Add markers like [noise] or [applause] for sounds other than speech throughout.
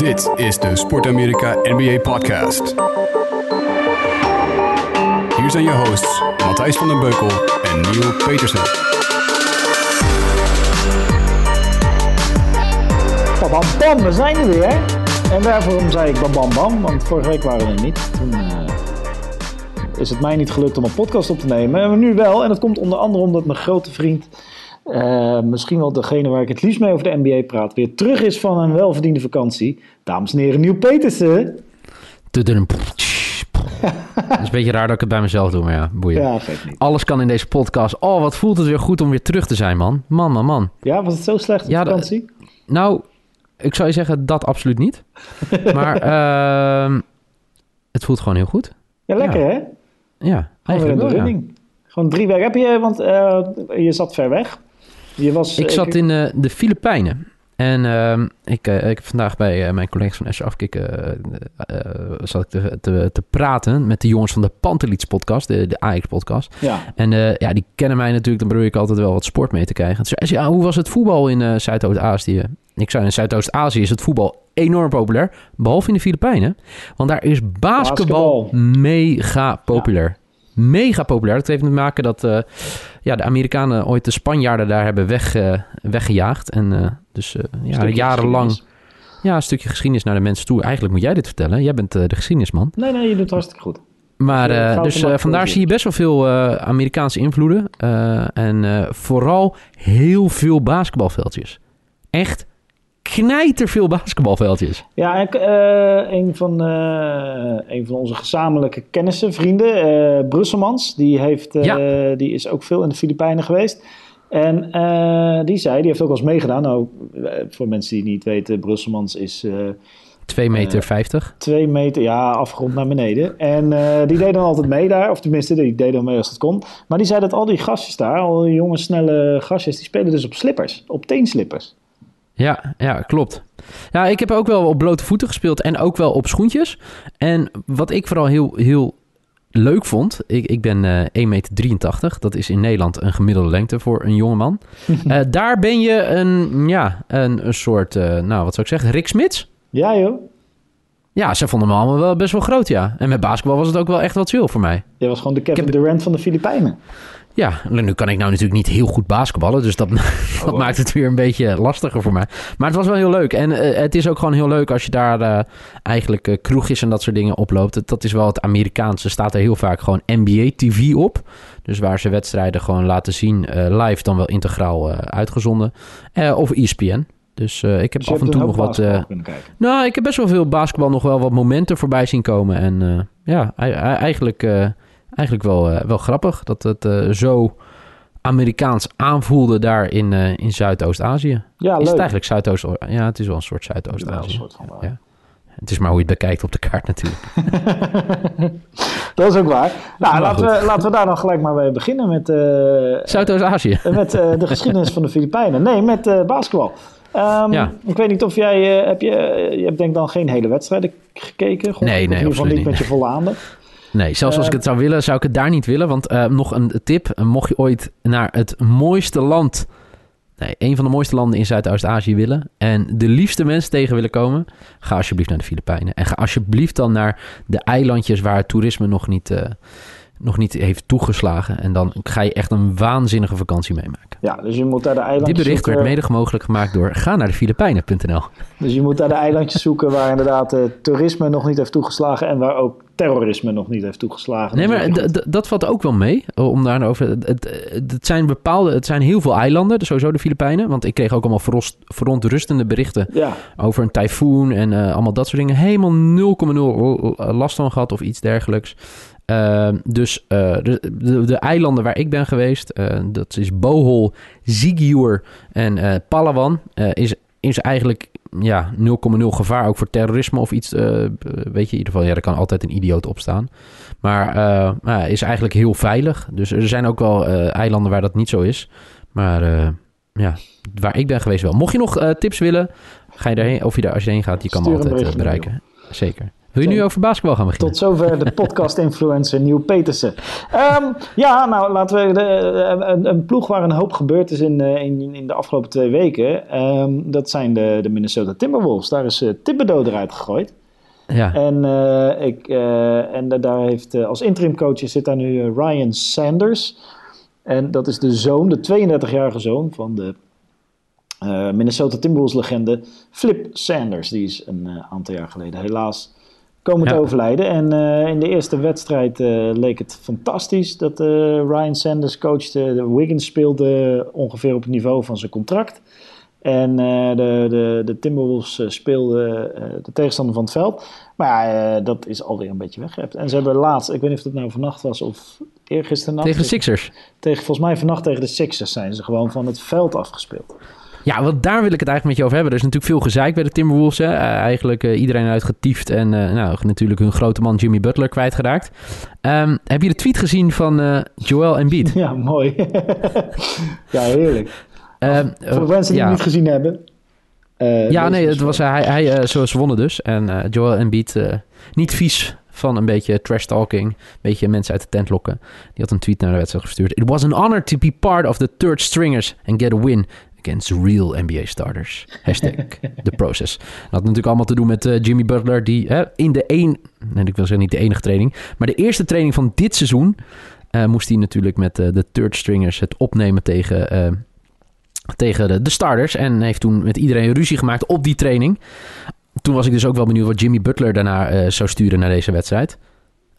Dit is de Sport Amerika NBA Podcast. Hier zijn je hosts Matthijs van den Beukel en Neil Petersen. Bam, bam, we zijn er weer. En daarvoor zei ik bam, bam, want vorige week waren we er niet. Toen uh, is het mij niet gelukt om een podcast op te nemen. Maar nu wel, en dat komt onder andere omdat mijn grote vriend, uh, misschien wel degene waar ik het liefst mee over de NBA praat, weer terug is van een welverdiende vakantie. Dames en heren, Nieuw Petersen. Dat is een beetje raar dat ik het bij mezelf doe, maar ja, boeien. Ja, niet. Alles kan in deze podcast. Oh, wat voelt het weer goed om weer terug te zijn, man. Man, man, man. Ja, was het zo slecht op Ja, vakantie? Nou, ik zou je zeggen, dat absoluut niet. [laughs] Maar ehm, het voelt gewoon heel goed. Ja, lekker ja. hè? Ja, Gewoon in eigenlijk de wel, ja. Gewoon drie weken. Heb je, want eh, je zat ver weg. Je was, Ik zat in eh, de Filipijnen. En ehm, ik, eh, ik heb vandaag bij eh, mijn collega's van SC Afkikken eh, eh, zat ik te, te, te praten met de jongens van de Pantelits podcast, de, de Ajax podcast. Ja, En eh, ja, die kennen mij natuurlijk, dan probeer ik altijd wel wat sport mee te krijgen. Ze, ja, hoe was het voetbal in eh, Zuidoost-Azië? Ik zei, in Zuidoost-Azië is het voetbal enorm populair, behalve in de Filipijnen. Want daar is basketbal, Basketbal. mega populair. Mega populair. Dat heeft te maken dat eh, ja, de Amerikanen ooit de Spanjaarden daar hebben weg, eh, weggejaagd. En eh, dus eh, ja, jarenlang ja, een stukje geschiedenis naar de mensen toe. Eigenlijk moet jij dit vertellen. Jij bent de geschiedenisman. Nee, nee, je doet het hartstikke goed. Maar dus vandaar zie je best wel veel Amerikaanse invloeden. En vooral heel veel basketbalveldjes. Echt knijterveel basketbalveldjes. Ja, ik, eh, een, van, eh, een van onze gezamenlijke kennissen, vrienden, eh Brusselmans, die, heeft, Ja. die is ook veel in de Filipijnen geweest. En die zei, die heeft ook wel eens meegedaan. Nou, voor mensen die niet weten, Brusselmans is eh 2 meter 50. twee meter, ja, afgerond naar beneden. En die deden dan altijd mee daar, of tenminste, die deden dan mee als het kon. Maar die zei dat al die gastjes daar, al die jonge, snelle gastjes, die spelen dus op slippers, op teenslippers. Ja, ja, klopt. Ja, ik heb ook wel op blote voeten gespeeld en ook wel op schoentjes. En wat ik vooral heel, heel leuk vond, ik, ik ben eh 1,83 meter. Dat is in Nederland een gemiddelde lengte voor een jongeman. [laughs] Eh daar ben je een, ja, een, een soort, eh, nou wat zou ik zeggen, Rick Smits? Ja joh, Ja, ze vonden me allemaal wel best wel groot, ja. En met basketbal was het ook wel echt wat chill voor mij. jij was gewoon de Kevin heb- Durant van de Filipijnen. Ja, nu kan ik nou natuurlijk niet heel goed basketballen, dus dat, [laughs] dat maakt het weer een beetje lastiger voor mij. Maar het was wel heel leuk. En eh, het is ook gewoon heel leuk als je daar eh, eigenlijk eh, kroegjes en dat soort dingen oploopt. Dat, dat is wel het Amerikaanse. Er staat er heel vaak gewoon NBA-TV op. Dus waar ze wedstrijden gewoon laten zien, live dan wel integraal uitgezonden. Of ESPN. Dus ik heb Dus af en toe nog wat... nou, ik heb best wel veel basketbal nog wel wat momenten voorbij zien komen. En ja, ei- ei- eigenlijk, eigenlijk wel, eh, wel grappig dat het eh, zo Amerikaans aanvoelde daar in, eh, in Zuidoost-Azië. Ja, is leuk. het eigenlijk Zuidoost... Ja, het is wel een soort Zuidoost-Azië. soort van waar. Ja. Het is maar hoe je het bekijkt op de kaart natuurlijk. [laughs] [laughs] Dat is ook waar. Nou, laten goed. we, laten we daar dan gelijk maar mee beginnen met, Zuidoost-Azië. met de geschiedenis van de Filipijnen. Nee, met basketbal. Ehm, Ja. Ik weet niet of jij, heb je, je hebt denk dan geen hele wedstrijden gekeken? Gewoon, Nee, nee, absoluut niet met je volle aandacht. Nee, zelfs als ik het zou willen, zou ik het daar niet willen. Want eh, nog een tip, eh, mocht je ooit naar het mooiste land... Nee, een van de mooiste landen in Zuidoost-Azië willen... en de liefste mensen tegen willen komen... ga alsjeblieft naar de Filipijnen. En ga alsjeblieft dan naar de eilandjes... waar toerisme nog niet, eh, nog niet heeft toegeslagen. En dan ga je echt een waanzinnige vakantie meemaken. Ja, dus je moet daar de eilandjes Dit bericht zoeken. werd mede mogelijk gemaakt door... ga naar de Filipijnen.nl. Dus je moet daar de eilandjes zoeken waar inderdaad eh, toerisme nog niet heeft toegeslagen en waar ook terrorisme nog niet heeft toegeslagen. Nee, maar is ook d- d- dat valt ook wel mee. eh, Om daar over. Het, het, zijn bepaalde. Het zijn heel veel eilanden. dus Sowieso de Filipijnen. Want ik kreeg ook allemaal verontrustende berichten. Ja, over een tyfoon en eh, allemaal dat soort dingen. Helemaal 0,0 last van gehad of iets dergelijks. Ehm, dus eh, de, de, de eilanden waar ik ben geweest, eh, dat is Bohol, Sigiur en eh, Palawan, is, is eigenlijk ja, 0,0 gevaar ook voor terrorisme of iets. weet je, in ieder geval, ja, er kan altijd een idioot opstaan. Maar ja, is eigenlijk heel veilig. Dus er zijn ook wel eilanden waar dat niet zo is. Maar ja, waar ik ben geweest wel. Mocht je nog tips willen, ga je daarheen. Of je daar, als je erheen gaat, je kan me altijd bereiken. Zeker. Wil je nu over basketbal gaan beginnen? Tot zover de podcast-influencer Nieuw Petersen. Ehm, ja, nou laten we. De, een, een, ploeg waar een hoop gebeurd is in, in, in de afgelopen twee weken. Ehm, dat zijn de, de Minnesota Timberwolves. Daar is uh, Thibodeau eruit gegooid. Ja. En, uh, ik, uh, en daar heeft als interim coach zit daar nu Ryan Sanders. En dat is de zoon, de 32-jarige zoon van de Minnesota Timberwolves legende Flip Sanders. Die is een aantal jaar geleden helaas komen te overlijden. En uh, in de eerste wedstrijd uh, leek het fantastisch dat uh, Ryan Sanders coachte. Wiggins speelde ongeveer op het niveau van zijn contract. En de, de, de Timberwolves speelden de tegenstander van het veld. Maar ja, dat is alweer een beetje weggehept. En ze hebben laatst, ik weet niet of het nou vannacht was of eergisteren. Tegen de Sixers? Tegen, volgens mij vannacht tegen de Sixers zijn ze gewoon van het veld afgespeeld. Ja, want daar wil ik het eigenlijk met je over hebben. Er is natuurlijk veel gezeik bij de Timberwolves. Hè. Uh, eigenlijk uh, iedereen uitgetiefd en uh, nou, natuurlijk hun grote man Jimmy Butler kwijtgeraakt. Um, heb je de tweet gezien van Joel Embiid? [laughs] Ja, mooi. [laughs] ja, heerlijk. Um, Voor mensen die ja. het niet gezien hebben. ja, nee, het was, hij, hij zoals wonnen dus. En Joel Embiid, niet vies van een beetje trash talking, een beetje mensen uit de tent lokken. Die had een tweet naar de wedstrijd gestuurd. It was an honor to be part of the third stringers and get a win against real NBA starters. Hashtag [laughs] the process. Dat had natuurlijk allemaal te doen met uh, Jimmy Butler, die in de één, nee, ik wil zeggen niet de enige training, maar de eerste training van dit seizoen uh, moest hij natuurlijk met de third stringers het opnemen tegen, tegen de, de, starters. En heeft toen met iedereen ruzie gemaakt op die training. Toen was ik dus ook wel benieuwd wat Jimmy Butler daarna zou sturen naar deze wedstrijd.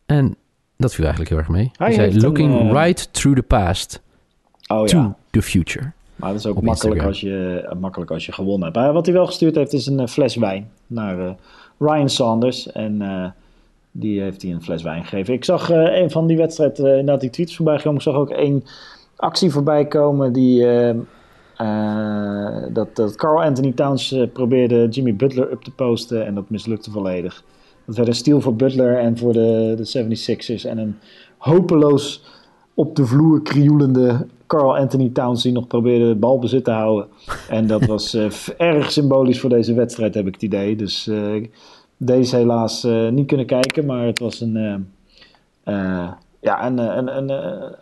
En dat viel eigenlijk heel erg mee. Hij, zei, looking een, right through the past oh, to ja. the future. Maar dat is ook makkelijk als, je, makkelijk als je gewonnen hebt. Maar wat hij wel gestuurd heeft is een eh, fles wijn naar uh, Ryan Sanders. En die heeft hij een fles wijn gegeven. Ik zag een van die wedstrijd inderdaad die tweets voorbij komen. Ik zag ook één actie voorbij komen die... dat, dat Carl Anthony Towns probeerde Jimmy Butler up te posten en dat mislukte volledig. Dat werd een steal voor Butler en voor de, de 76ers en een hopeloos op de vloer krioelende Carl Anthony Towns die nog probeerde het balbezit te houden. En dat was [laughs] uh, erg symbolisch voor deze wedstrijd, heb ik het idee. Dus uh, deze helaas uh, niet kunnen kijken, maar het was een, ja, een, een, een,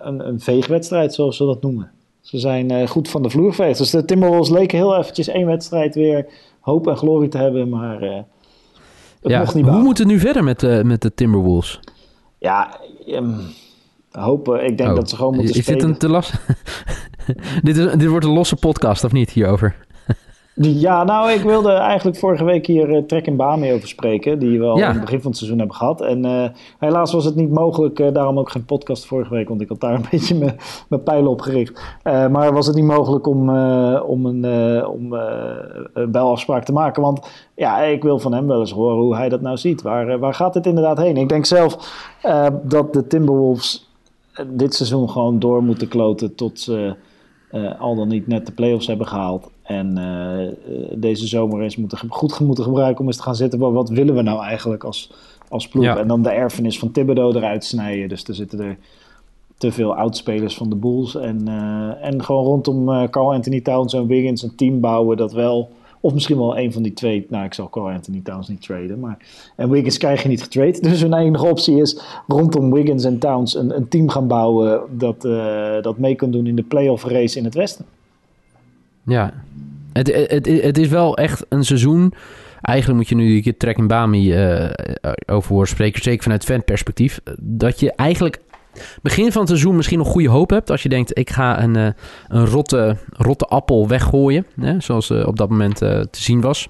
een, een veegwedstrijd, zoals ze dat noemen. Ze zijn goed van de vloer geweest. Dus de Timberwolves leken heel eventjes één wedstrijd weer hoop en glorie te hebben, maar het ja, mocht niet Hoe moet het nu verder met, met de Timberwolves? Ja, um, hopen. Ik denk oh. dat ze gewoon moeten is spelen. Is dit een te las? [laughs] dit, is, dit wordt een losse podcast, of niet, hierover? Ja, nou, ik wilde eigenlijk vorige week hier uh, Trek en Baan mee over spreken. Die we al ja. in het begin van het seizoen hebben gehad. En uh, helaas was het niet mogelijk. Uh, daarom ook geen podcast vorige week. Want ik had daar een [laughs] beetje mijn pijlen op gericht. maar was het niet mogelijk om, om een om, belafspraak te maken. Want ja, ik wil van hem wel eens horen hoe hij dat nou ziet. Waar, waar gaat het inderdaad heen? Ik denk zelf dat de Timberwolves dit seizoen gewoon door moeten kloten tot ze uh, al dan niet net de playoffs hebben gehaald. En uh, deze zomer eens moeten, goed moeten gebruiken om eens te gaan zitten. Wat, wat willen we nou eigenlijk als, als ploeg? En dan de erfenis van Thibodeau eruit snijden. Dus er zitten er te veel oudspelers van de Bulls. En, uh, en gewoon rondom Carl Anthony Towns en Wiggins een team bouwen dat wel of misschien wel een van die twee. Nou, ik zal Carl Anthony Towns niet traden. Maar, en Wiggins krijg je niet getrade. [laughs] Dus hun enige optie is rondom Wiggins en Towns een, een team gaan bouwen. Dat, uh, dat mee kan doen in de playoff race in het Westen. Ja, het, het, het is wel echt een seizoen. Eigenlijk moet je nu een keer Trek en Bami uh, over horen spreken. Zeker vanuit fanperspectief. Dat je eigenlijk begin van het seizoen misschien nog goede hoop hebt. Als je denkt, ik ga een, uh, een rotte, rotte appel weggooien. Hè, zoals uh, op dat moment uh, te zien was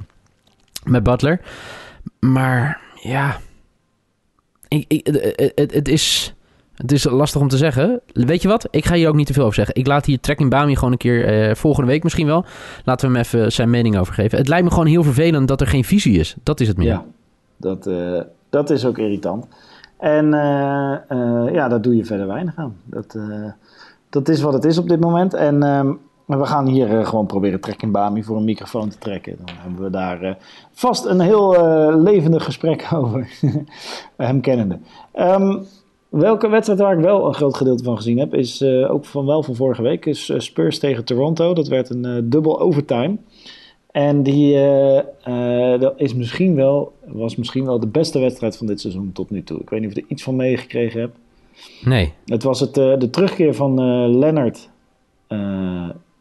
met Butler. Maar ja, ik, ik, het, het, is, het is lastig om te zeggen. Weet je wat? Ik ga hier ook niet te veel over zeggen. Ik laat hier Trekking Bami gewoon een keer volgende week misschien wel. Laten we hem even zijn mening over geven. Het lijkt me gewoon heel vervelend dat er geen visie is. Dat is het meer. Ja, dat, dat is ook irritant. En uh, uh, ja, daar doe je verder weinig aan. Dat, uh, dat is wat het is op dit moment. En ehm, we gaan hier gewoon proberen Trek Bami voor een microfoon te trekken. Dan hebben we daar vast een heel levendig gesprek [laughs] over. Hem kennende. Um, welke wedstrijd waar ik wel een groot gedeelte van gezien heb, is ook van wel van vorige week, is Spurs tegen Toronto. Dat werd een dubbel overtime. En die eh, eh, dat is misschien wel, was misschien wel de beste wedstrijd van dit seizoen tot nu toe. Ik weet niet of je er iets van meegekregen hebt. Nee. Het was het, eh, de terugkeer van Leonard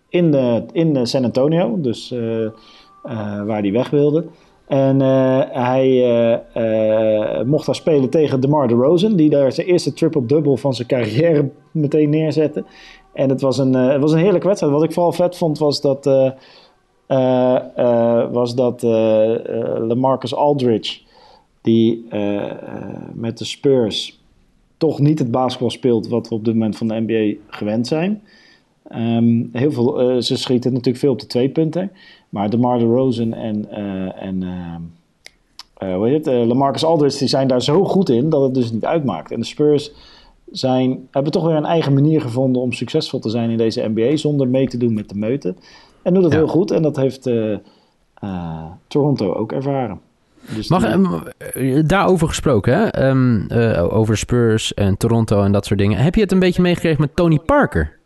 in, de, in de San Antonio, dus waar hij weg wilde. En hij mocht daar spelen tegen DeMar DeRozan, die daar zijn eerste triple-double van zijn carrière meteen neerzette. En het was een, het was een heerlijke wedstrijd. Wat ik vooral vet vond was dat, was dat eh, eh, LaMarcus Aldridge, die eh, eh, met de Spurs toch niet het basketbal speelt wat we op dit moment van de NBA gewend zijn. Ehm, heel veel, eh, ze schieten natuurlijk veel op de twee punten. Maar DeMar DeRozan en, eh en eh, hoe heet het? Eh, LaMarcus Aldridge die zijn daar zo goed in dat het dus niet uitmaakt. En de Spurs zijn, hebben toch weer een eigen manier gevonden om succesvol te zijn in deze NBA zonder mee te doen met de meute. En doet dat Ja. heel goed en dat heeft eh, eh, Toronto ook ervaren. Dus Mag, die- ehm, eh, daarover gesproken, hè? Ehm, eh, over Spurs en Toronto en dat soort dingen. Heb je het een beetje meegekregen met Tony Parker?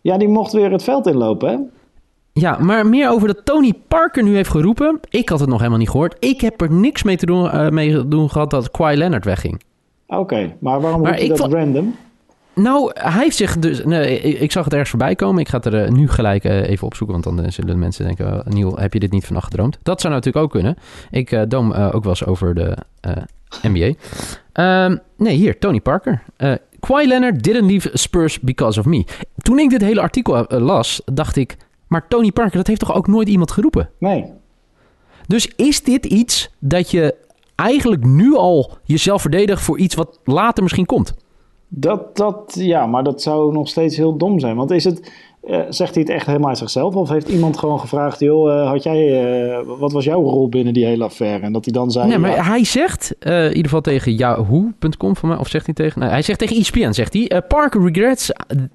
ja, die mocht weer het veld inlopen, hè? Ja, maar meer over dat Tony Parker nu heeft geroepen. Ik had het nog helemaal niet gehoord. Ik heb er niks mee te doen, mee te doen gehad dat Kawhi Leonard wegging. Oké, maar waarom Maar ik dat vond- random? Nou, hij heeft zich dus... Nee, ik, zag het ergens voorbij komen. Ik ga het er eh, nu gelijk eh, even opzoeken. Want dan eh, zullen de mensen denken... oh, Niel, heb je dit niet vannacht gedroomd? Dat zou natuurlijk ook kunnen. Ik droom eh, ook wel eens over de NBA. Ehm, nee, hier, Tony Parker. Eh Kawhi Leonard didn't leave Spurs because of me. Toen ik dit hele artikel las, dacht ik... Maar Tony Parker, dat heeft toch ook nooit iemand geroepen? Nee. Dus is dit iets dat je eigenlijk nu al jezelf verdedigt... voor iets wat later misschien komt? Dat, dat, ja, maar dat zou nog steeds heel dom zijn. Want is het, eh, zegt hij het echt helemaal uit zichzelf? Of heeft iemand gewoon gevraagd, joh, eh, had jij, eh, wat was jouw rol binnen die hele affaire? En dat hij dan zei, Nee, maar ja, hij zegt, in ieder geval tegen yahoo.com van mij, of zegt hij tegen... Nee, hij zegt tegen ESPN, zegt hij... Parker regrets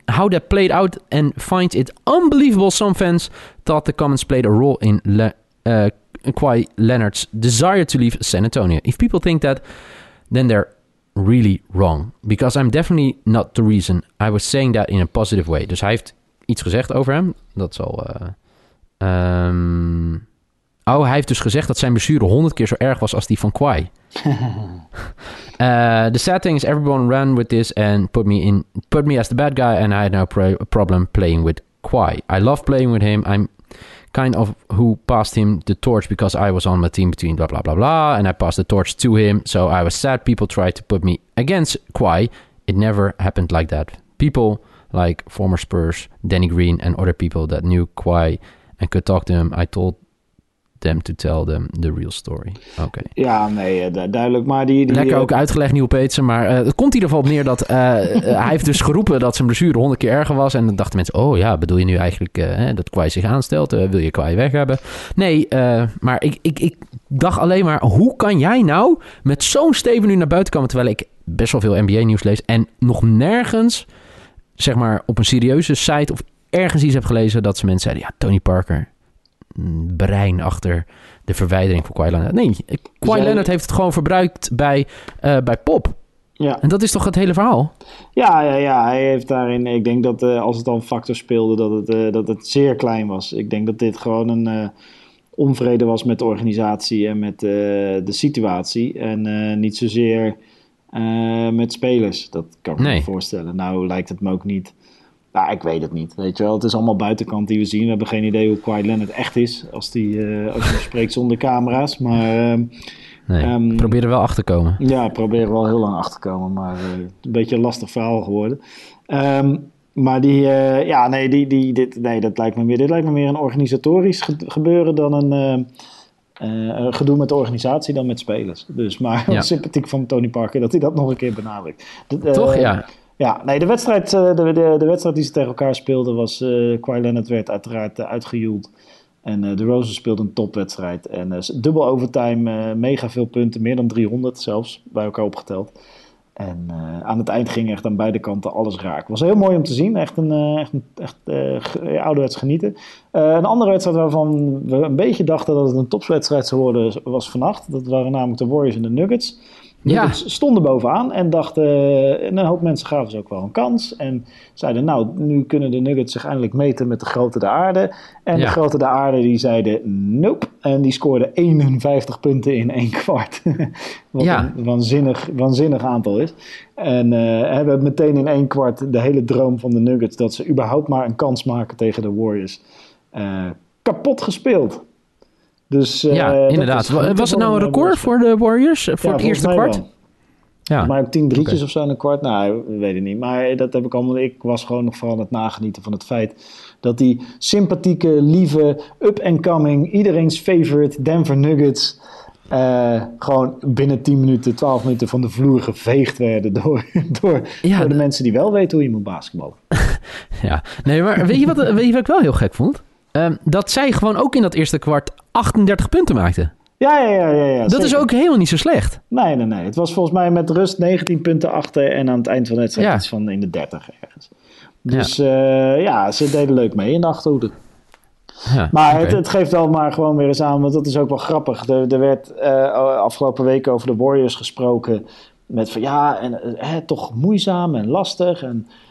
how that played out and finds it unbelievable some fans thought the comments played a role in Le- Kawhi Leonard's desire to leave San Antonio. If people think that, then they're really wrong. Because I'm definitely not the reason. I was saying that in a positive way. Dus hij heeft iets gezegd over hem. Dat zal... eh, ehm, Oh, hij heeft dus gezegd dat zijn blessure honderd keer zo erg was als die van Kwai. Uh, [laughs] the sad thing is everyone ran with this and put me in put me as the bad guy and I had no pro- problem playing with Kwai. I love playing with him. I'm kind of who passed him the torch because I was on my team between blah blah blah blah and I passed the torch to him. So I was sad people tried to put me against Kwai. It never happened like that. People like former Spurs, Danny Green and other people that knew Kwai and could talk to him, I told them to tell them the real story. Oké. ja, nee, eh, du- duidelijk. Maar die, die, Lekker eh, ook uitgelegd, Nieuw Peetsen. Maar eh, het komt in ieder geval op neer dat... hij heeft dus geroepen dat zijn blessure honderd keer erger was. En dan dachten mensen... Oh ja, bedoel je nu eigenlijk dat Kwai zich aanstelt? Wil je Kwai weg hebben? Nee, maar ik, ik, ik dacht alleen maar... Hoe kan jij nou met zo'n steven nu naar buiten komen... terwijl ik best wel veel NBA-nieuws lees... en nog nergens, zeg maar, op een serieuze site... of ergens iets heb gelezen dat ze mensen zeiden... Ja, Tony Parker, brein achter de verwijdering van Kawhi Leonard. Nee, Kawhi Leonard heeft het gewoon verbruikt bij, eh, bij Pop. Ja. En dat is toch het hele verhaal? Ja, ja, ja, hij heeft daarin. Ik denk dat eh, als het een factor speelde, dat het, eh, dat het zeer klein was. Ik denk dat dit gewoon een onvrede was met de organisatie en met de situatie. En niet zozeer met spelers. Dat kan ik Nee. me voorstellen. Nou lijkt het me ook niet. Nou, ik weet het niet. Weet je wel, het is allemaal buitenkant die we zien. We hebben geen idee hoe Kawhi Leonard echt is als, die, eh, als je hem spreekt zonder camera's. Maar ehm, Nee, Ehm, probeer er wel achter te komen. ja, probeer er wel heel lang achter te komen, maar eh, een beetje een lastig verhaal geworden. Ehm, maar die, eh, ja, nee, die, die, dit, nee, dat lijkt me meer, dit lijkt me meer een organisatorisch ge- gebeuren dan een gedoe met de organisatie dan met spelers. Dus, maar Ja. [laughs] sympathiek van Tony Parker dat hij dat nog een keer benadrukt. De- Toch? Ja. Ja, nee, de wedstrijd, eh, de, de, de wedstrijd die ze tegen elkaar speelden was, eh Kawhi Leonard werd uiteraard uh, uitgejoeld. En de Rosen speelde een topwedstrijd. En dubbel overtime, mega veel punten, meer dan 300 zelfs, bij elkaar opgeteld. En aan het eind ging echt aan beide kanten alles raak. Was heel mooi om te zien, echt een, echt echt, ouderwets genieten. Een andere wedstrijd waarvan we een beetje dachten dat het een topwedstrijd zou worden, was vannacht. Dat waren namelijk de Warriors en de Nuggets. Nuggets stonden bovenaan en dachten, en een hoop mensen gaven ze ook wel een kans. En zeiden, nou, nu kunnen de Nuggets zich eindelijk meten met de grote de aarde. En Ja. de grote de aarde die zeiden, nope. En die scoorden 51 punten in één kwart. [laughs] Wat Ja. een waanzinnig, waanzinnig aantal is. En eh, hebben meteen in één kwart de hele droom van de Nuggets... dat ze überhaupt maar een kans maken tegen de Warriors... eh, kapot gespeeld. Dus, eh, ja, dat inderdaad. is Was het nou een record Warriors. voor de Warriors? eh, Voor Ja, het eerste kwart? wel. Ja. Maar ook tien drietjes of zo in een kwart. Nou, ik weet het niet. Maar dat heb ik allemaal. Ik was gewoon nog vooral aan het nagenieten van het feit dat die sympathieke, lieve, up-and-coming, iedereen's favorite Denver Nuggets. eh, gewoon binnen 10 minuten, 12 minuten van de vloer geveegd werden [laughs] door, door, Ja, door de de- mensen die wel weten hoe je moet basketballen. [laughs] Ja, nee, maar weet je wat, weet je wat ik wel heel gek vond? Ehm, dat zij gewoon ook in dat eerste kwart 38 punten maakten. Ja, ja, ja. ja, ja dat is ook helemaal niet zo slecht. Nee, nee, nee. Het was volgens mij met rust 19 punten achter en aan het eind van de wedstrijd Ja. iets van in de 30 ergens. Dus ja. ja, ze deden leuk mee in de achterhoede. Ja, Maar het, het geeft wel maar gewoon weer eens aan, want dat is ook wel grappig. Er, er werd eh, afgelopen weken over de Warriors gesproken met van ja, en, eh, toch moeizaam en lastig. En eh, eh, eh,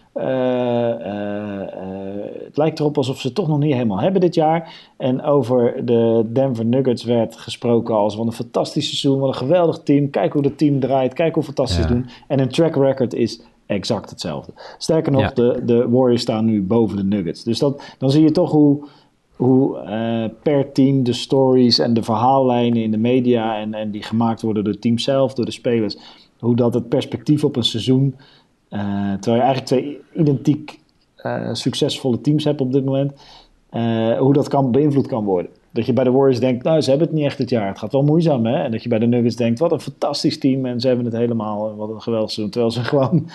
het lijkt erop alsof ze het toch nog niet helemaal hebben dit jaar. En over de Denver Nuggets werd gesproken als wat een fantastisch seizoen, wat een geweldig team. Kijk hoe het team draait, kijk hoe fantastisch Ja. ze doen. En hun track record is exact hetzelfde. Sterker nog, Ja. de, de Warriors staan nu boven de Nuggets. Dus dat, dan zie je toch hoe hoe eh, per team de stories en de verhaallijnen in de media en, en die gemaakt worden door het team zelf, door de spelers, hoe dat het perspectief op een seizoen, eh, terwijl je eigenlijk twee identiek eh, succesvolle teams hebt op dit moment, eh, hoe dat kan beïnvloed kan worden. Dat je bij de Warriors denkt, nou ze hebben het niet echt dit jaar, het gaat wel moeizaam hè. En dat je bij de Nuggets denkt, wat een fantastisch team en ze hebben het helemaal, wat een geweldig seizoen, terwijl ze [laughs] gewoon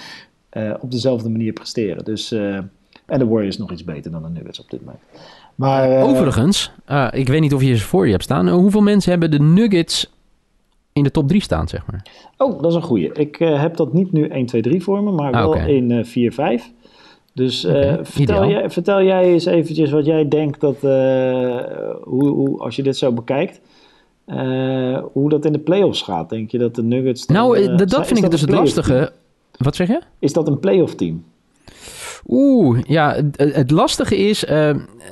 eh, op dezelfde manier presteren. Dus, eh, en de Warriors nog iets beter dan de Nuggets op dit moment. Maar, eh, Overigens, eh, ik weet niet of je ze voor je hebt staan. Eh, hoeveel mensen hebben de Nuggets in de top 3 staan, zeg maar? Oh, dat is een goeie. Ik eh, heb dat niet nu 1, 2, 3 voor me, maar Ah, wel oké. in eh 4, 5. Dus eh, Oké, vertel, jij, vertel jij eens eventjes wat jij denkt dat, eh, hoe, hoe, als je dit zo bekijkt, hoe dat in de playoffs gaat. Denk je dat de Nuggets... dan, nou, dat, zijn- vind ik dus het lastige. Wat zeg je? Is dat een playoff team? Oeh, ja, het, het lastige is, eh,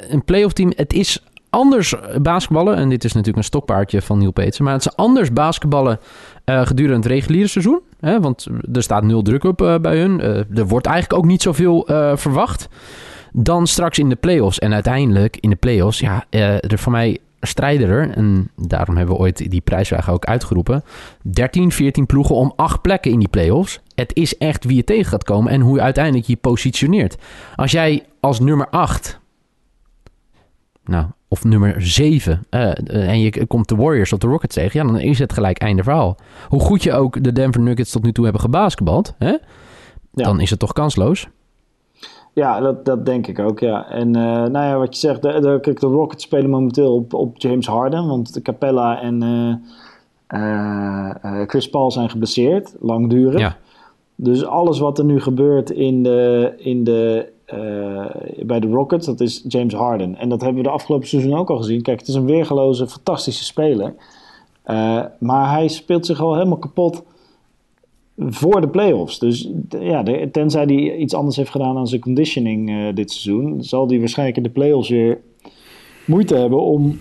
een playoff team, het is anders basketballen. En dit is natuurlijk een stokpaardje van Neil Peetsen. Maar het is anders basketballen eh, gedurende het reguliere seizoen. Hè, want er staat nul druk op eh, bij hun. Eh, er wordt eigenlijk ook niet zoveel eh, verwacht. Dan straks in de playoffs. En uiteindelijk in de playoffs, ja, eh, er voor mij strijden er, en daarom hebben we ooit die prijsvraag ook uitgeroepen, 13, 14 ploegen om acht plekken in die playoffs. Het is echt wie je tegen gaat komen en hoe je uiteindelijk je positioneert. Als jij als nummer 8, nou, of nummer 7, eh, en je komt de Warriors of de Rockets tegen, ja, dan is het gelijk einde verhaal. Hoe goed je ook de Denver Nuggets tot nu toe hebben gebasketbald, hè, Ja. dan is het toch kansloos. Ja, dat, dat denk ik ook, ja. En eh, nou ja, wat je zegt, de, de, kijk, de Rockets spelen momenteel op, op James Harden, want de Capella en eh, eh, eh, Chris Paul zijn geblesseerd, langdurig. Ja. Dus alles wat er nu gebeurt in de, in de, eh, bij de Rockets, dat is James Harden. En dat hebben we de afgelopen seizoen ook al gezien. Kijk, het is een weergeloze, fantastische speler. Eh, maar hij speelt zich al helemaal kapot voor de playoffs. Dus ja, tenzij hij iets anders heeft gedaan aan zijn conditioning eh, dit seizoen, zal hij waarschijnlijk in de playoffs weer moeite hebben om,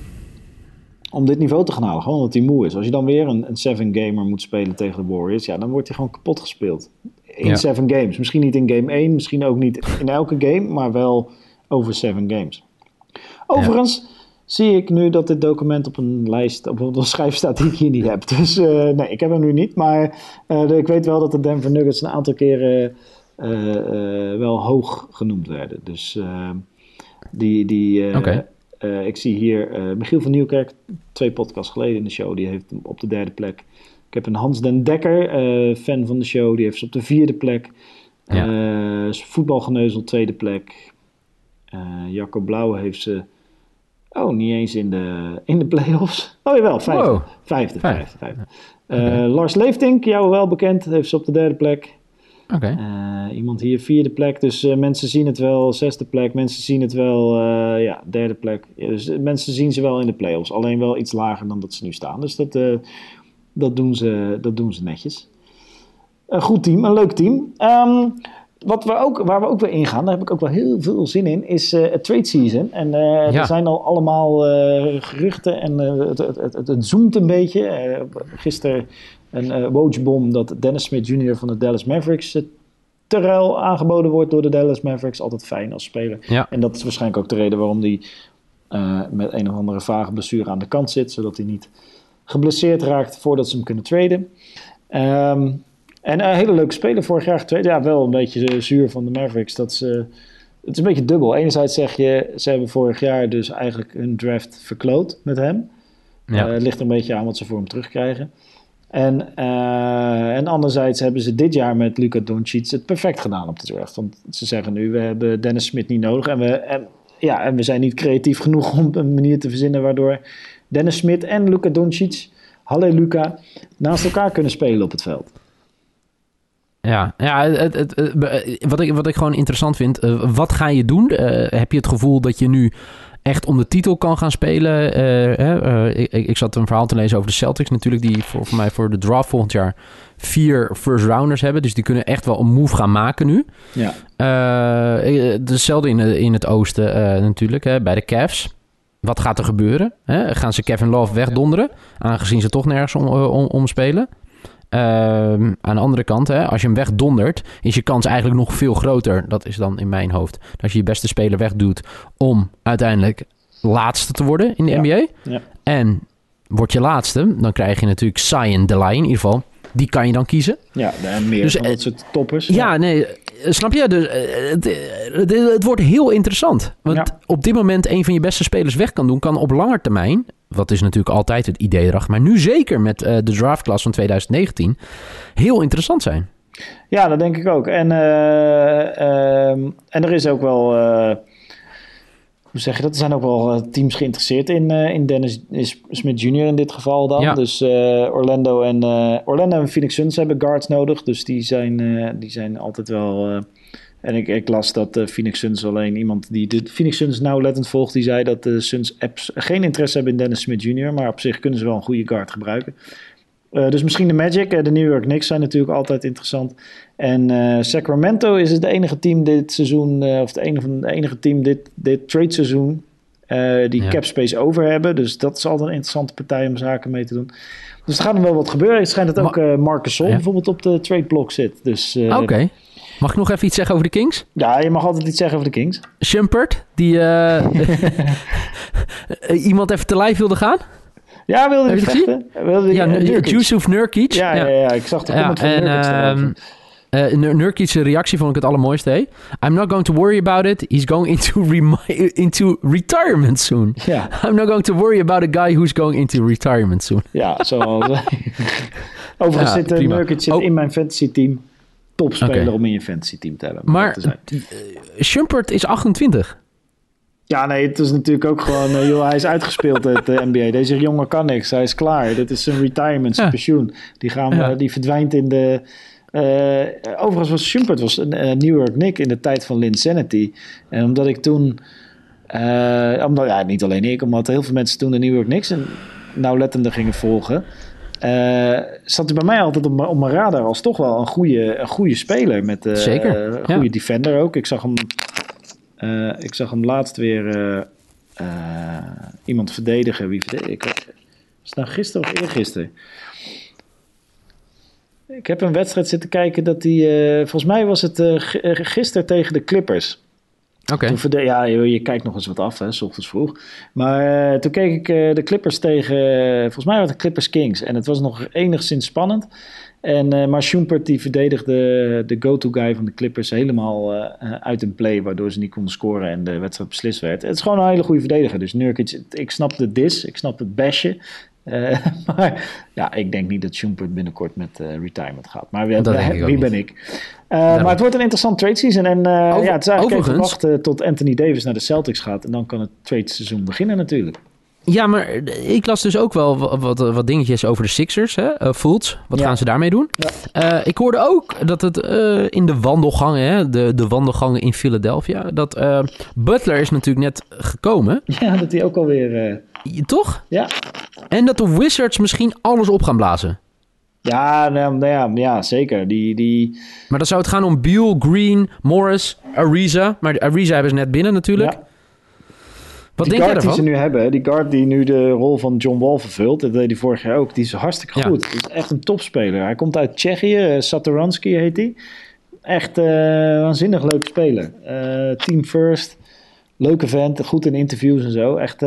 om dit niveau te gaan halen. Gewoon omdat hij moe is. Als je dan weer een, een seven gamer moet spelen tegen de Warriors, ja, dan wordt hij gewoon kapot gespeeld. In Ja. seven games. Misschien niet in game 1, misschien ook niet in elke game, maar wel over seven games. Overigens zie ik nu dat dit document op een lijst, op een schijf staat die ik hier niet heb. Dus eh, nee, ik heb hem nu niet. Maar eh, ik weet wel dat de Denver Nuggets een aantal keren eh, wel hoog genoemd werden. Dus die, die Eh, ik zie hier eh, Michiel van Nieuwkerk, twee podcasts geleden in de show, die heeft hem op de derde plek. Ik heb een Hans den Dekker, eh, fan van de show, die heeft ze op de vierde plek. Ja. Voetbalgeneuzel, tweede plek. Jacco Blauw heeft ze. Oh, niet eens in de, in de play-offs. Oh jawel, vijfde. Wow. Vijfde, Vijf. vijfde, vijfde. Lars Leeftink, jou wel bekend, heeft ze op de derde plek. Eh, iemand hier vierde plek, dus eh, mensen zien het wel. Zesde plek, mensen zien het wel. eh, ja, derde plek. Dus mensen zien ze wel in de play-offs. Alleen wel iets lager dan dat ze nu staan. Dus dat, dat, doen, ze, dat doen ze netjes. een goed team, een leuk team. Ehm, wat we ook, waar we ook weer ingaan, daar heb ik ook wel heel veel zin in, is eh, het trade season. En eh, Ja. er zijn al allemaal eh, geruchten en het, het, het, het, zoomt een beetje. Gisteren een uh, dat Dennis Smith Jr. van de Dallas Mavericks te ruil aangeboden wordt door de Dallas Mavericks. Altijd fijn als speler. Ja. En dat is waarschijnlijk ook de reden waarom hij met een of andere vage blessure aan de kant zit, zodat hij niet geblesseerd raakt voordat ze hem kunnen traden. Ehm, en een hele leuke speler vorig jaar getraind. Ja, wel een beetje eh, zuur van de Mavericks. Dat ze, het is een beetje dubbel. Enerzijds zeg je, ze hebben vorig jaar dus eigenlijk hun draft verkloot met hem. Ja. Eh, het ligt er een beetje aan wat ze voor hem terugkrijgen. En, eh, en anderzijds hebben ze dit jaar met Luca Doncic het perfect gedaan op de draft. Want ze zeggen nu, we hebben Dennis Smith niet nodig. En we, en, ja, en we zijn niet creatief [laughs] genoeg om een manier te verzinnen waardoor Dennis Smith en Luca Doncic, halleluja, naast elkaar kunnen spelen op het veld. Ja, ja het, het, het- wat, ik, wat ik gewoon interessant vind, eh, wat ga je doen? Eh, heb je het gevoel dat je nu echt om de titel kan gaan spelen? Eh, eh, ik, ik zat een verhaal te lezen over de Celtics natuurlijk, die voor, voor mij voor de draft volgend jaar vier first rounders hebben. Dus die kunnen echt wel een move gaan maken nu. Ja, Eh, hetzelfde in, in het oosten eh, natuurlijk, hè, bij de Cavs. Wat gaat er gebeuren? Hè? Gaan ze Kevin Love wegdonderen? Aangezien ze toch nergens om, eh, om, om spelen. Ehm, aan de andere kant, hè, als je hem wegdondert, is je kans eigenlijk nog veel groter. Dat is dan in mijn hoofd. Als je je beste speler wegdoet om uiteindelijk laatste te worden in de Ja. NBA. Ja. En word je laatste, dan krijg je natuurlijk Zion Delay in ieder geval. Die kan je dan kiezen. ja en meer Dus, van eh, dat soort toppers. Ja, nee, eh, snap je? Dus, eh, het, het, het wordt heel interessant. Want op dit moment een van je beste spelers weg kan doen, kan op lange termijn, wat is natuurlijk altijd het idee erachter, maar nu zeker met eh, de draftklasse van 2019, heel interessant zijn. Ja, dat denk ik ook. En, eh, ehm, en er is ook wel, eh, hoe zeg je dat? Er zijn ook wel eh, teams geïnteresseerd in, eh, in Dennis is- Smith Jr. in dit geval dan. Ja. Dus eh, Orlando, en, eh, Orlando en Phoenix Suns hebben guards nodig. Dus die zijn, eh, die zijn altijd wel... eh, en ik, ik las dat de Phoenix Suns alleen iemand die de Phoenix Suns nauwlettend volgt, die zei dat de Suns apps geen interesse hebben in Dennis Smith Jr., maar op zich kunnen ze wel een goede guard gebruiken. Eh, dus misschien de Magic, eh, de New York Knicks zijn natuurlijk altijd interessant. En eh, Sacramento is het enige team dit seizoen, eh, of het enige, van- de enige team dit, dit trade seizoen, eh, die Ja. cap space over hebben. Dus dat is altijd een interessante partij om zaken mee te doen. Dus er gaat nog wel wat gebeuren. Het schijnt dat ook eh Marcus Sol Ja. bijvoorbeeld op de trade block zit. Dus eh, Oké. Mag ik nog even iets zeggen over de Kings? ja, je mag altijd iets zeggen over de Kings. Shumpert, die eh, [laughs] iemand even te lijf wilde gaan? Ja, wilde je het vechten? Wilde Ja, eh, Nurkic. Yusuf Nurkic. Ja, ja, ja, ik zag de Ja, van en Nurkic daarover. ehm eh, Nur- Nurkic's reactie vond ik het allermooiste. I'm not going to worry about it. He's going into, [laughs] into retirement soon. I'm not going to worry about a guy who's going into retirement soon. ja, zoals... [laughs] Overigens Ja, zit uh. Nurkic zit Oh. in mijn fantasy team. Topspeler om in je fantasy team te hebben. Maar uh, Shumpert is 28. Ja, nee, het is natuurlijk ook gewoon... eh, joh, hij is uitgespeeld uit de NBA. Deze jongen kan niks. Hij is klaar. Dit is zijn retirement, zijn Ja. pensioen. Die, gaan, Ja. die verdwijnt in de... eh, overigens was Schumpert was een eh, New York Nick in de tijd van Linsanity. En omdat ik toen... eh, omdat, ja, niet alleen ik, omdat heel veel mensen toen de New York Knicks en nauwlettender gingen volgen. Eh, zat hij bij mij altijd op, mijn- op mijn radar als toch wel een goede, een goede speler. Met, eh, Zeker, ja. goede defender ook. Ik zag hem, eh, ik zag hem laatst weer iemand verdedigen. Wie verdedigen? Ik, was het nou gisteren of eergisteren? Ik heb een wedstrijd zitten kijken dat hij... volgens mij was het gisteren tegen de Clippers. Ja, je kijkt nog eens wat af, hè, s ochtends vroeg. Maar eh, toen keek ik eh, de Clippers tegen, eh, volgens mij was het Clippers Kings. En het was nog enigszins spannend. En, maar Schumpert die verdedigde de go-to-guy van de Clippers helemaal uit een play, waardoor ze niet konden scoren en de wedstrijd beslist werd. Het is gewoon een hele goede verdediger. Dus Nurkic, ik snap de dis, ik snap het bashen. Eh, [laughs] maar ja, ik denk niet dat Schumpert binnenkort met eh, retirement gaat. Maar wie, ben ik? Eh, maar het wordt een interessant trade season. En Over- ja, het is eigenlijk even wachten tot Anthony Davis naar de Celtics gaat. En dan kan het trade seizoen beginnen natuurlijk. Ja, maar ik las dus ook wel wat, wat, wat dingetjes over de Sixers. Hè? Fultz, wat Ja. gaan ze daarmee doen? Ja. Ik hoorde ook dat het in de wandelgangen, hè, de, de wandelgangen in Philadelphia, dat Butler is natuurlijk net gekomen, Ja, dat hij ook alweer... toch? ja, En dat de Wizards misschien alles op gaan blazen. Ja, nou, nou ja, ja, zeker. Die, die, Maar dan zou het gaan om Beal, Green, Morris, Ariza. Maar Ariza hebben ze net binnen natuurlijk. ja, Wat die denk jij guard die ze nu hebben, die guard die nu de rol van John Wall vervult, dat deed hij vorig jaar ook, die is hartstikke Ja. goed. Die is echt een topspeler. Hij komt uit Tsjechië, eh, Satoransky heet hij. Echt eh waanzinnig leuke speler. Eh, team first, leuke vent, goed in interviews en zo. Echt,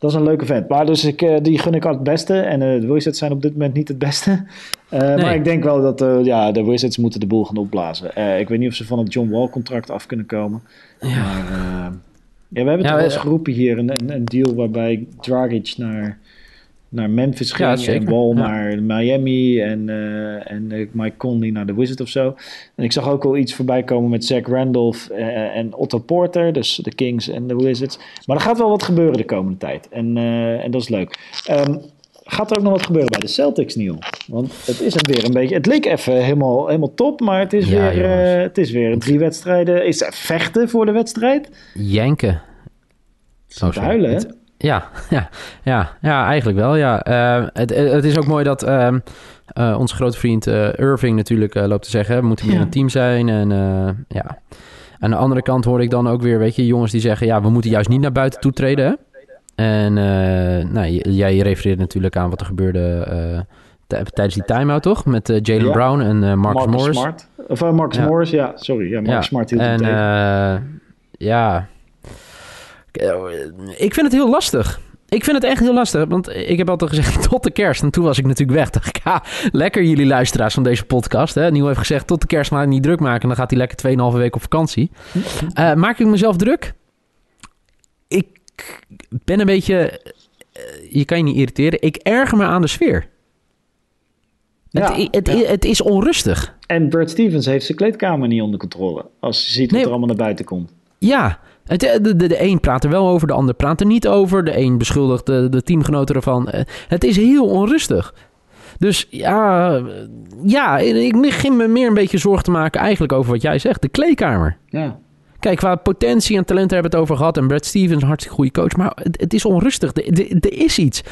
dat is een leuke vent. Maar dus ik, eh, die gun ik al het beste. En eh, de Wizards zijn op dit moment niet het beste. [laughs] Eh, Maar ik denk wel dat ja, de Wizards moeten de boel gaan opblazen. Ik weet niet of ze van het John Wall contract af kunnen komen. Maar eh, ja, we hebben Ja, toch wel eens geroepen hier een, een, een deal waarbij Dragic naar, naar Memphis ging Ja, en zeker. Wall Ja. naar Miami en, eh, en eh, Mike Conley naar de Wizards of zo. En ik zag ook al iets voorbij komen met Zach Randolph eh, en Otto Porter, dus de Kings en de Wizards. Maar er gaat wel wat gebeuren de komende tijd en, eh, en dat is leuk. Ehm, Gaat er ook nog wat gebeuren bij de Celtics, Neil? Want het is er weer een beetje. Het leek even helemaal, helemaal top, maar het is, Ja, weer, eh, het is weer drie wedstrijden. Is het vechten voor de wedstrijd? Janken. Oh, huilen? Het- Ja, [laughs] ja, ja, ja, eigenlijk wel. Ja. Eh, het, het is ook mooi dat ehm, eh, onze grote vriend eh, Irving natuurlijk eh, loopt te zeggen... we moeten meer Ja. een team zijn. En eh, ja, aan de andere kant hoor ik dan ook weer, weet je, jongens die zeggen... ja, we moeten juist niet naar buiten toe treden, hè? En eh, nou, jij refereert natuurlijk aan wat er gebeurde eh, tijdens die time-out, toch? Met eh, Jalen Ja. Brown en eh, Marcus, Morris. Smart. Of uh, Marcus Ja. Morris, ja, sorry. Ja, Marcus Ja, Smart hield en eh, ja, ik vind het heel lastig. Ik vind het echt heel lastig, want ik heb altijd gezegd [laughs] tot de kerst. En toen was ik natuurlijk weg. Dacht ik, ja, lekker jullie luisteraars van deze podcast. Hè? Nieuw heeft gezegd, tot de kerst maar niet druk maken. Dan gaat hij lekker 2,5 week op vakantie. Eh, maak ik mezelf druk? Ik ben een beetje... eh, je kan je niet irriteren. Ik erger me aan de sfeer. Ja, het, het, ja. het is onrustig. En Bert Stevens heeft zijn kleedkamer niet onder controle. Als je ziet wat Nee. er allemaal naar buiten komt. Ja, het, eh, de, de, de een praat er wel over, de ander praat er niet over. De een beschuldigt de, de teamgenoten ervan. Eh, Het is heel onrustig. Dus ja, ja, ik begin me meer een beetje zorgen te maken eigenlijk over wat jij zegt. De kleedkamer. Ja. Kijk, qua potentie en talent hebben we het over gehad. En Brad Stevens, een hartstikke goede coach. Maar het, het is onrustig. Er, is iets.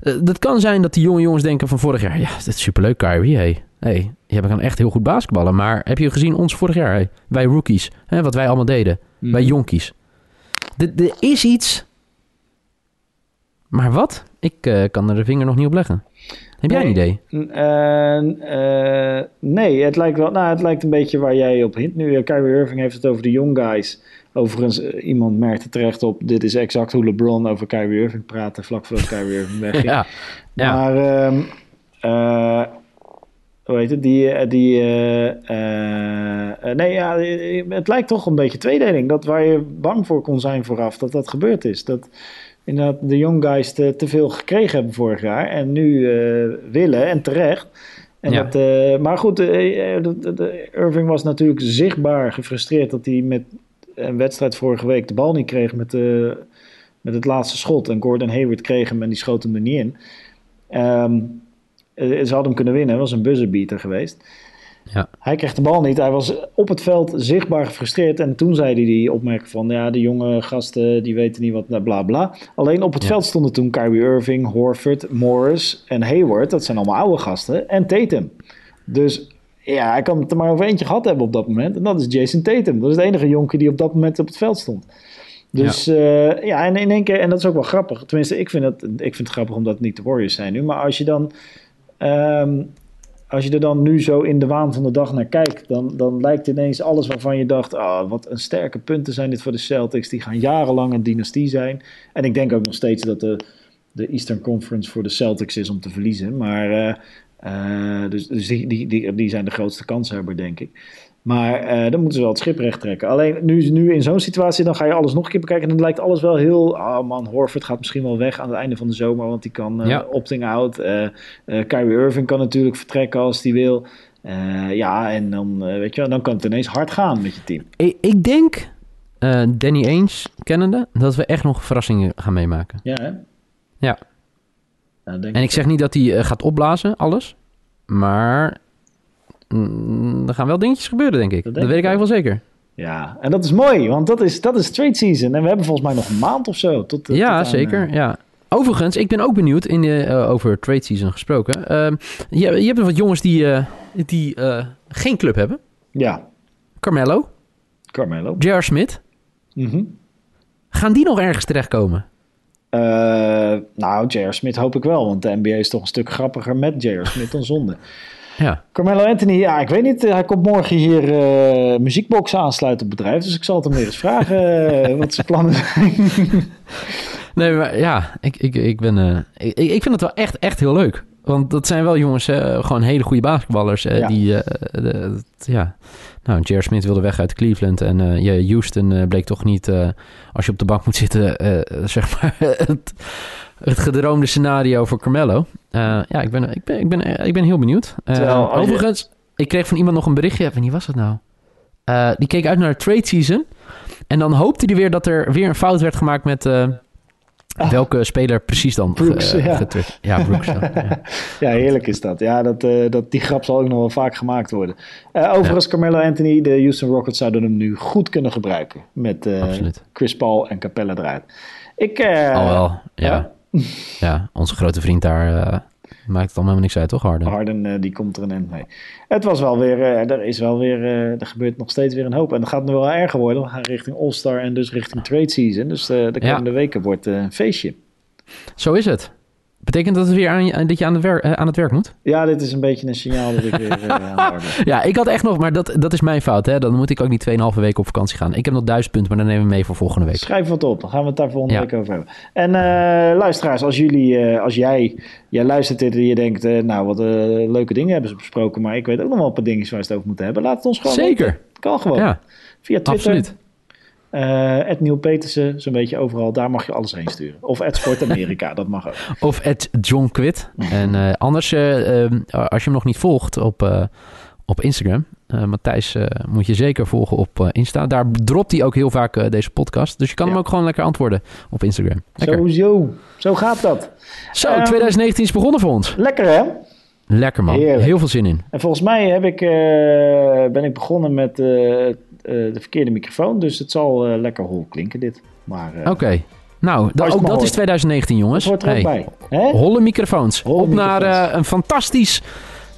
Eh, dat kan zijn dat die jonge jongens denken van vorig jaar... Ja, dat is superleuk, Kyrie. Hey, hey, je kan echt heel goed basketballen. Maar heb je gezien ons vorig jaar? Hey, wij rookies. Hè, wat wij allemaal deden. Mhm. Wij jonkies. Er is iets. Maar wat? Ik eh, kan er de vinger nog niet op leggen. Heb jij een idee? Eh, nee, het lijkt wel. Nou, het lijkt een beetje waar jij op hint nu. Eh, Kyrie Irving heeft het over de young guys. Overigens, iemand merkte terecht op. Dit is exact hoe LeBron over Kyrie Irving praatte. vlak voordat Kyrie Irving wegging. [laughs] Ja. ja. Maar, ehm, eh, hoe heet het? Die, eh, die, eh, eh, nee, ja, het lijkt toch een beetje tweedeling. Dat waar je bang voor kon zijn vooraf, dat dat gebeurd is. Dat inderdaad de young guys te, te veel gekregen hebben vorig jaar en nu willen en terecht. En Ja. dat, maar goed, Irving was natuurlijk zichtbaar gefrustreerd dat hij met een wedstrijd vorige week de bal niet kreeg met, de, met het laatste schot. En Gordon Hayward kreeg hem en die schoot hem er niet in. Ehm, eh, ze hadden hem kunnen winnen, was een buzzerbeater geweest. Ja. Hij kreeg de bal niet. Hij was op het veld zichtbaar gefrustreerd. En toen zei hij die opmerking van... ja, de jonge gasten die weten niet wat... nou, bla bla. Alleen op het Ja. veld stonden toen Kyrie Irving, Horford, Morris en Hayward. Dat zijn allemaal oude gasten. En Tatum. Dus ja, hij kan het er maar over eentje gehad hebben op dat moment. En dat is Jason Tatum. Dat is de enige jonkie die op dat moment op het veld stond. Dus ja, ja en in één keer... En dat is ook wel grappig. Tenminste, ik vind het, ik vind het grappig omdat het niet de Warriors zijn nu. Maar als je dan... ehm, als je er dan nu zo in de waan van de dag naar kijkt, dan, dan lijkt ineens alles waarvan je dacht: ah, wat een sterke punten zijn dit voor de Celtics. Die gaan jarenlang een dynastie zijn. En ik denk ook nog steeds dat de, de Eastern Conference voor de Celtics is om te verliezen. Maar eh, eh, dus, dus die, die, die, die zijn de grootste kanshebber, denk ik. Maar eh, dan moeten ze wel het schip recht trekken. Alleen nu, nu in zo'n situatie, dan ga je alles nog een keer bekijken. En dan lijkt alles wel heel... Oh man, Horford gaat misschien wel weg aan het einde van de zomer. Want die kan eh, Ja. opting out. Eh, Kyrie Irving kan natuurlijk vertrekken als hij wil. Ja, en dan, weet je, wel, dan kan het ineens hard gaan met je team. Ik, ik denk, Danny Ainge kennende, dat we echt nog verrassingen gaan meemaken. Ja, hè? Ja. Nou, denk En ik zeg niet dat hij gaat opblazen, alles. Maar mm, er gaan wel dingetjes gebeuren, denk ik. Dat weet ik eigenlijk wel zeker. Ja, en dat is mooi, want dat is, dat is trade season. En we hebben volgens mij nog een maand of zo. Tot, tot ja, aan, zeker. eh, Ja. overigens, ik ben ook benieuwd, in de, eh, over trade season gesproken. Ehm, je, je hebt wat jongens die, eh, die eh, geen club hebben. Ja, Carmelo, Carmelo. J.R. Smith. Mhm. Gaan die nog ergens terechtkomen? Eh, nou, J.R. Smith hoop ik wel, want de NBA is toch een stuk grappiger met J.R. Smith dan zonder. Ja. Carmelo Anthony, ja, ik weet niet. Hij komt morgen hier eh muziekboxen aansluiten op het bedrijf. Dus ik zal het hem weer eens vragen eh, wat zijn plannen zijn. [laughs] Nee, maar ja, ik, ik, ik, ben, eh, ik, ik vind het wel echt, echt heel leuk. Want dat zijn wel jongens, eh, gewoon hele goede basketballers. eh, Ja. Die, eh, de- ja. Nou, J.R. Smith wilde weg uit Cleveland. En eh, ja, Houston eh, bleek toch niet, eh, als je op de bank moet zitten, eh, zeg maar, [laughs] het, het gedroomde scenario voor Carmelo. Eh, ja, ik ben, ik, ben, ik, ben, ik ben heel benieuwd. Eh, Terwijl je- overigens, ik kreeg van iemand nog een berichtje. Wanneer was dat nou? Eh, die keek uit naar de trade season. En dan hoopte hij weer dat er weer een fout werd gemaakt met... Ah. Welke speler precies dan? Brooks, ja. Brooks. dan, ja. [laughs] Ja, heerlijk is dat. Ja, dat, dat, die grap zal ook nog wel vaak gemaakt worden. Overigens, Carmelo Anthony, de Houston Rockets zouden hem nu goed kunnen gebruiken. Met. Chris Paul en Capella eruit. Ik, Al wel, ja. Ja. onze grote vriend daar eh, maakt het allemaal helemaal niks uit, toch Harden? Harden, eh, die komt er een end mee. Het was wel weer, eh, er is wel weer, er gebeurt nog steeds weer een hoop. En dat gaat nu wel erger worden. We gaan richting All-Star en dus richting trade season. Dus de Ja. komende weken wordt een feestje. Zo is het. Betekent dat, het weer aan, dat je aan het, werk, eh, aan het werk moet? Ja, dit is een beetje een signaal dat ik weer eh, aan. [laughs] Ja, ik had echt nog, maar dat, dat is mijn fout. Hè? Dan moet ik ook niet 2,5 weken op vakantie gaan. Ik heb nog duizend punten, maar dan nemen we mee voor volgende week. Schrijf wat op, dan gaan we het daar volgende Ja. week over hebben. En eh, luisteraars, als jullie, als jij, jij luistert dit en je denkt, nou wat leuke dingen hebben ze besproken, maar ik weet ook nog wel een paar dingen waar we het over moeten hebben. Laat het ons gewoon Zeker. weten. Kan gewoon. Ja, Via Twitter, absoluut. Eh Ed Neil Petersen, zo'n beetje overal, daar mag je alles heen sturen. Of Ed Sport Amerika, [laughs] dat mag ook. Of at John Quid. En eh, anders, eh, eh, als je hem nog niet volgt op, op Instagram... Matthijs moet je zeker volgen op Insta. Daar dropt hij ook heel vaak deze podcast. Dus je kan Ja. hem ook gewoon lekker antwoorden op Instagram. Lekker. Sowieso, zo gaat dat. Zo, Ehm, 2019 is begonnen voor ons. Lekker hè? Lekker man. Heerlijk. Heel veel zin in. En volgens mij heb ik, ben ik begonnen met de verkeerde microfoon, dus het zal eh, lekker hol klinken dit. Maar eh, Oké. Nou, da- ook dat is hoort. 2019 dat jongens. hoort er ook Hey? Holle microfoons. Holle Op naar eh, een fantastisch...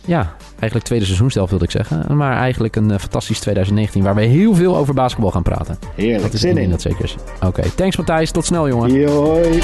Ja, eigenlijk tweede seizoenstelf wilde ik zeggen. Maar eigenlijk een eh, fantastisch 2019... waar we heel veel over basketbal gaan praten. Heerlijk, Dat is zin in. dat zeker is. Oké, thanks Matthijs. Tot snel jongen. Hoi.